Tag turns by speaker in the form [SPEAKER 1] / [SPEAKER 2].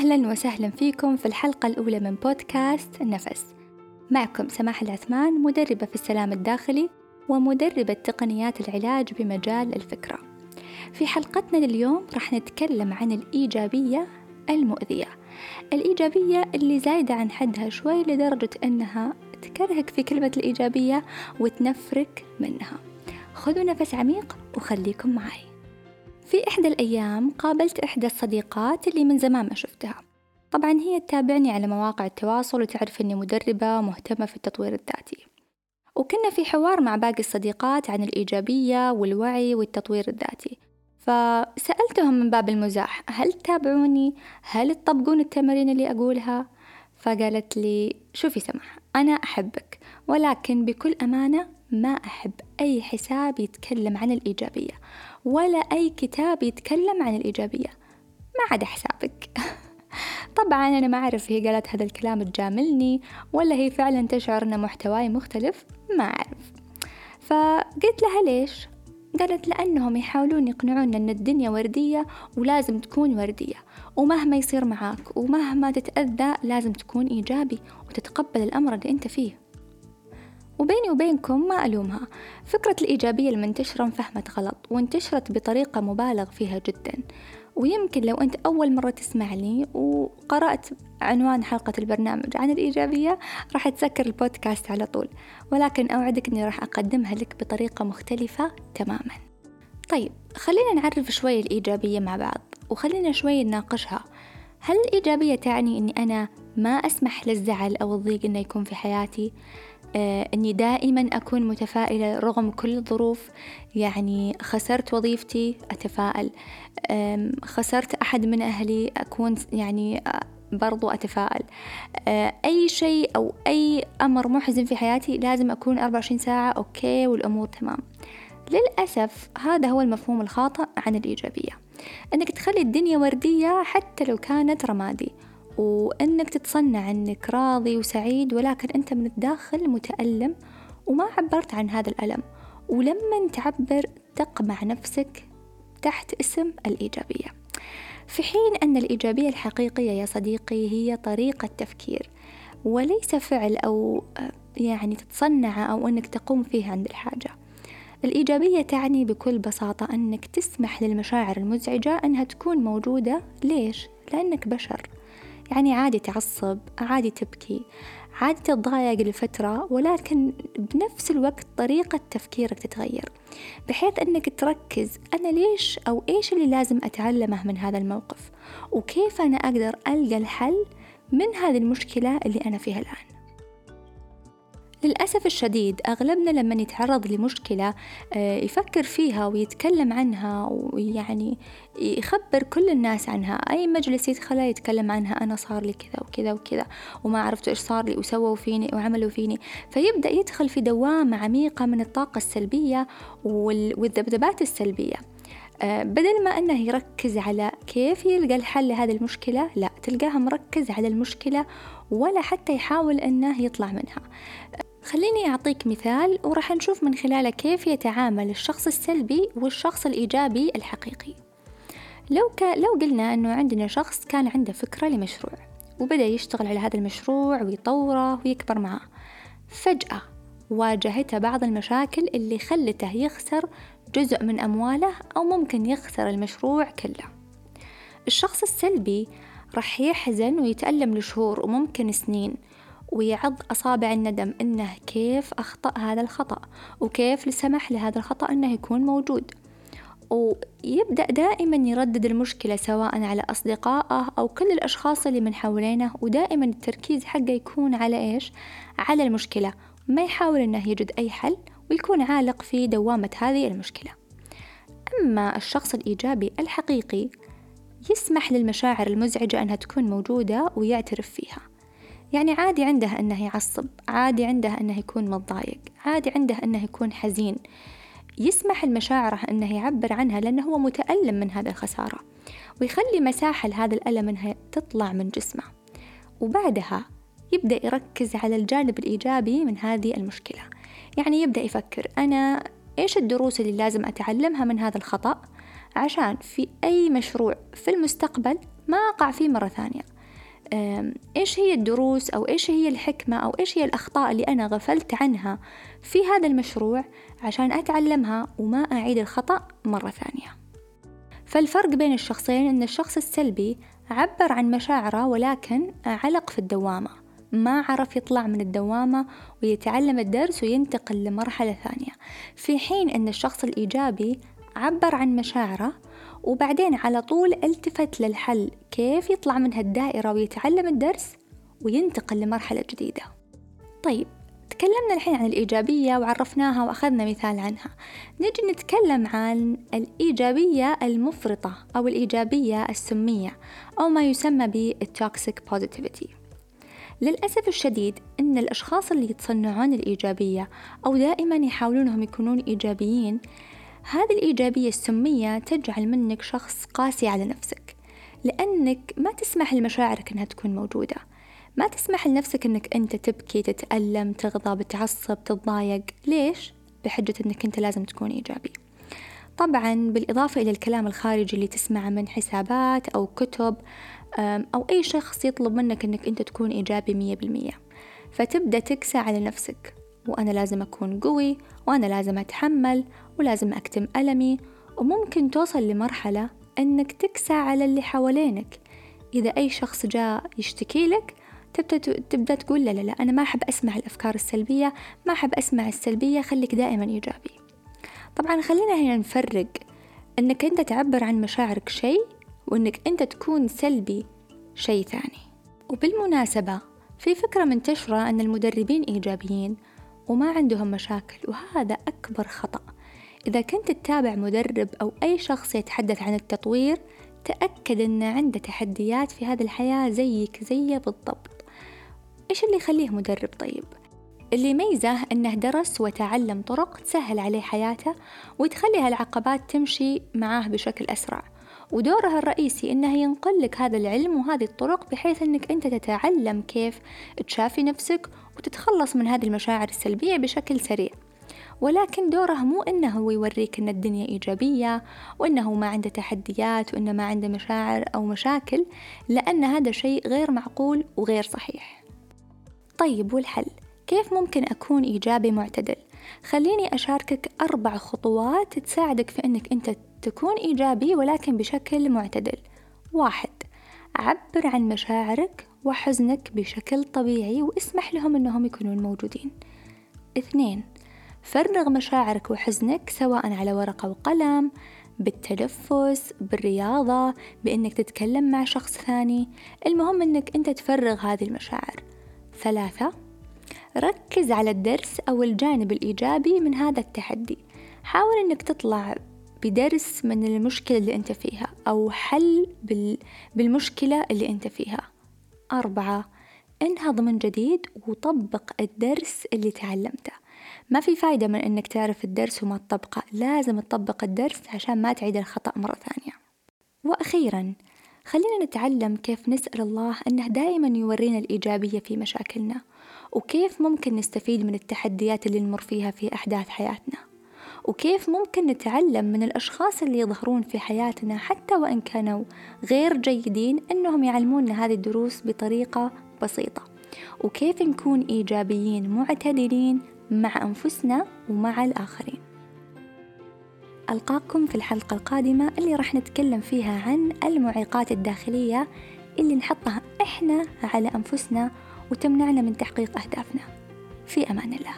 [SPEAKER 1] أهلا وسهلا فيكم في الحلقة الأولى من بودكاست نفس. معكم سماح العثمان مدربة في السلام الداخلي ومدربة تقنيات العلاج بمجال الفكرة. في حلقتنا لليوم راح نتكلم عن الإيجابية المؤذية. الإيجابية اللي زايدة عن حدها شوي لدرجة أنها تكرهك في كلمة الإيجابية وتنفرك منها. خذوا نفس عميق وخليكم معي. في إحدى الأيام قابلت إحدى الصديقات اللي من زمان ما شفتها طبعا هي تتابعني على مواقع التواصل وتعرف أني مدربة مهتمة في التطوير الذاتي وكنا في حوار مع باقي الصديقات عن الإيجابية والوعي والتطوير الذاتي فسألتهم من باب المزاح هل تتابعوني؟ هل تطبقون التمارين اللي أقولها؟ فقالت لي شوفي سمح أنا أحبك ولكن بكل أمانة ما أحب أي حساب يتكلم عن الإيجابية ولا أي كتاب يتكلم عن الإيجابية. ما عدا حسابك. طبعا أنا ما أعرف هي قالت هذا الكلام تجاملني ولا هي فعلا تشعر أن محتواي مختلف ما أعرف. فقلت لها ليش؟ قالت لأنهم يحاولون يقنعونا أن الدنيا وردية ولازم تكون وردية ومهما يصير معاك ومهما تتأذى لازم تكون إيجابي وتتقبل الأمر اللي أنت فيه. وبيني وبينكم ما ألومها. فكرة الإيجابية المنتشرة انفهمت غلط وانتشرت بطريقة مبالغ فيها جدا. ويمكن لو أنت أول مرة تسمع لي وقرأت عنوان حلقة البرنامج عن الإيجابية راح تسكر البودكاست على طول. ولكن أوعدك أني راح أقدمها لك بطريقة مختلفة تماما. طيب خلينا نعرف شوي الإيجابية مع بعض وخلينا شوي نناقشها. هل الإيجابية تعني أني أنا ما أسمح للزعل أو الضيق أنه يكون في حياتي؟ آه، أني دائما أكون متفائلة رغم كل الظروف. يعني خسرت وظيفتي أتفائل. خسرت أحد من أهلي أكون يعني آه، برضو أتفائل. آه، أي شيء أو أي أمر محزن في حياتي لازم أكون 24 ساعة أوكي والأمور تمام. للأسف هذا هو المفهوم الخاطئ عن الإيجابية. أنك تخلي الدنيا وردية حتى لو كانت رمادي. وإنك تتصنع إنك راضي وسعيد ولكن أنت من الداخل متألم وما عبرت عن هذا الألم. ولما تعبر تقمع نفسك تحت اسم الإيجابية. في حين أن الإيجابية الحقيقية يا صديقي هي طريقة تفكير وليس فعل أو يعني تتصنع أو أنك تقوم فيه عند الحاجة. الإيجابية تعني بكل بساطة أنك تسمح للمشاعر المزعجة أنها تكون موجودة. ليش؟ لأنك بشر. يعني عادي تعصب عادي تبكي عادي تتضايق لفترة ولكن بنفس الوقت طريقة تفكيرك تتغير. بحيث أنك تركز أنا ليش أو إيش اللي لازم أتعلمه من هذا الموقف؟ وكيف أنا أقدر ألقى الحل من هذه المشكلة اللي أنا فيها الآن؟ للأسف الشديد أغلبنا لما يتعرض لمشكلة آه، يفكر فيها ويتكلم عنها ويعني يخبر كل الناس عنها. أي مجلس يدخله يتكلم عنها أنا صار لي كذا وكذا وكذا وما عرفت إيش صار لي وسووا فيني وعملوا فيني. فيبدأ يدخل في دوامة عميقة من الطاقة السلبية والذبذبات السلبية. آه، بدل ما أنه يركز على كيف يلقى الحل لهذه المشكلة لا تلقاها مركز على المشكلة ولا حتى يحاول أنه يطلع منها. خليني أعطيك مثال وراح نشوف من خلاله كيف يتعامل الشخص السلبي والشخص الإيجابي الحقيقي. لو, ك... لو قلنا أنه عندنا شخص كان عنده فكرة لمشروع وبدأ يشتغل على هذا المشروع ويطوره ويكبر معاه فجأة واجهته بعض المشاكل اللي خلته يخسر جزء من أمواله أو ممكن يخسر المشروع كله. الشخص السلبي راح يحزن ويتألم لشهور وممكن سنين ويعض أصابع الندم إنه كيف أخطأ هذا الخطأ وكيف سمح لهذا الخطأ إنه يكون موجود. ويبدأ دائما يردد المشكلة سواء على أصدقائه أو كل الأشخاص اللي من حولينه ودائما التركيز حقه يكون على إيش؟ على المشكلة. ما يحاول إنه يجد أي حل ويكون عالق في دوامة هذه المشكلة. أما الشخص الإيجابي الحقيقي يسمح للمشاعر المزعجة أنها تكون موجودة ويعترف فيها. يعني عادي عنده أنه يعصب عادي عنده أنه يكون متضايق عادي عنده أنه يكون حزين. يسمح لمشاعره أنه يعبر عنها لأنه هو متألم من هذه الخسارة. ويخلي مساحة لهذا الألم أنها تطلع من جسمه. وبعدها يبدأ يركز على الجانب الإيجابي من هذه المشكلة. يعني يبدأ يفكر أنا إيش الدروس اللي لازم أتعلمها من هذا الخطأ عشان في أي مشروع في المستقبل ما أقع فيه مرة ثانية؟ إيش هي الدروس أو إيش هي الحكمة أو إيش هي الأخطاء اللي أنا غفلت عنها في هذا المشروع عشان أتعلمها وما أعيد الخطأ مرة ثانية. فالفرق بين الشخصين أن الشخص السلبي عبر عن مشاعره ولكن علق في الدوامة ما عرف يطلع من الدوامة ويتعلم الدرس وينتقل لمرحلة ثانية. في حين أن الشخص الإيجابي عبر عن مشاعره وبعدين على طول التفت للحل كيف يطلع من هالدائرة ويتعلم الدرس وينتقل لمرحلة جديدة. طيب تكلمنا الحين عن الإيجابية وعرفناها وأخذنا مثال عنها. نجي نتكلم عن الإيجابية المفرطة أو الإيجابية السمية أو ما يسمى بال toxic positivity للأسف الشديد أن الأشخاص اللي يتصنعون الإيجابية أو دائما يحاولونهم يكونون إيجابيين هذه الإيجابية السمية تجعل منك شخص قاسي على نفسك. لأنك ما تسمح لمشاعرك أنها تكون موجودة. ما تسمح لنفسك أنك أنت تبكي تتألم تغضب تعصب تتضايق. ليش؟ بحجة أنك أنت لازم تكون إيجابي. طبعا بالإضافة إلى الكلام الخارجي اللي تسمعه من حسابات أو كتب أو أي شخص يطلب منك أنك أنت تكون إيجابي مية بالمية. فتبدأ تكسى على نفسك. وأنا لازم أكون قوي وأنا لازم أتحمل ولازم أكتم ألمي وممكن توصل لمرحلة أنك تكسى على اللي حوالينك. إذا أي شخص جاء يشتكي لك تبدأ تقول لا لا لا أنا ما أحب أسمع الأفكار السلبية ما أحب أسمع السلبية خليك دائما إيجابي. طبعا خلينا هنا نفرق أنك أنت تعبر عن مشاعرك شيء وأنك أنت تكون سلبي شيء ثاني. وبالمناسبة في فكرة منتشرة أن المدربين إيجابيين وما عندهم مشاكل وهذا أكبر خطأ. إذا كنت تتابع مدرب أو أي شخص يتحدث عن التطوير تأكد أن عنده تحديات في هذه الحياة زيك زيه بالضبط. إيش اللي يخليه مدرب طيب؟ اللي يميزه أنه درس وتعلم طرق تسهل عليه حياته وتخلي هالعقبات تمشي معاه بشكل أسرع. ودورها الرئيسي إنه ينقل لك هذا العلم وهذه الطرق بحيث إنك أنت تتعلم كيف تشافي نفسك وتتخلص من هذه المشاعر السلبية بشكل سريع. ولكن دوره مو إنه هو يوريك إن الدنيا إيجابية وإنه ما عنده تحديات وإنه ما عنده مشاعر أو مشاكل لأن هذا شيء غير معقول وغير صحيح. طيب والحل؟ كيف ممكن أكون إيجابي معتدل؟ خليني أشاركك أربع خطوات تساعدك في أنك أنت تكون إيجابي ولكن بشكل معتدل. واحد عبر عن مشاعرك وحزنك بشكل طبيعي واسمح لهم أنهم يكونون موجودين. اثنين فرغ مشاعرك وحزنك سواء على ورقة وقلم بالتنفس بالرياضة بأنك تتكلم مع شخص ثاني. المهم أنك أنت تفرغ هذه المشاعر. ثلاثة ركز على الدرس أو الجانب الإيجابي من هذا التحدي. حاول أنك تطلع بدرس من المشكلة اللي أنت فيها أو حل بالمشكلة اللي أنت فيها. أربعة انهض من جديد وطبق الدرس اللي تعلمته. ما في فايدة من أنك تعرف الدرس وما تطبقه لازم تطبق الدرس عشان ما تعيد الخطأ مرة ثانية. وأخيرا خلينا نتعلم كيف نسأل الله أنه دائما يورينا الإيجابية في مشاكلنا وكيف ممكن نستفيد من التحديات اللي نمر فيها في أحداث حياتنا. وكيف ممكن نتعلم من الأشخاص اللي يظهرون في حياتنا حتى وإن كانوا غير جيدين أنهم يعلمونا هذه الدروس بطريقة بسيطة؟ وكيف نكون إيجابيين معتدلين مع أنفسنا ومع الآخرين؟ ألقاكم في الحلقة القادمة اللي راح نتكلم فيها عن المعيقات الداخلية اللي نحطها إحنا على أنفسنا وتمنعنا من تحقيق أهدافنا. في أمان الله.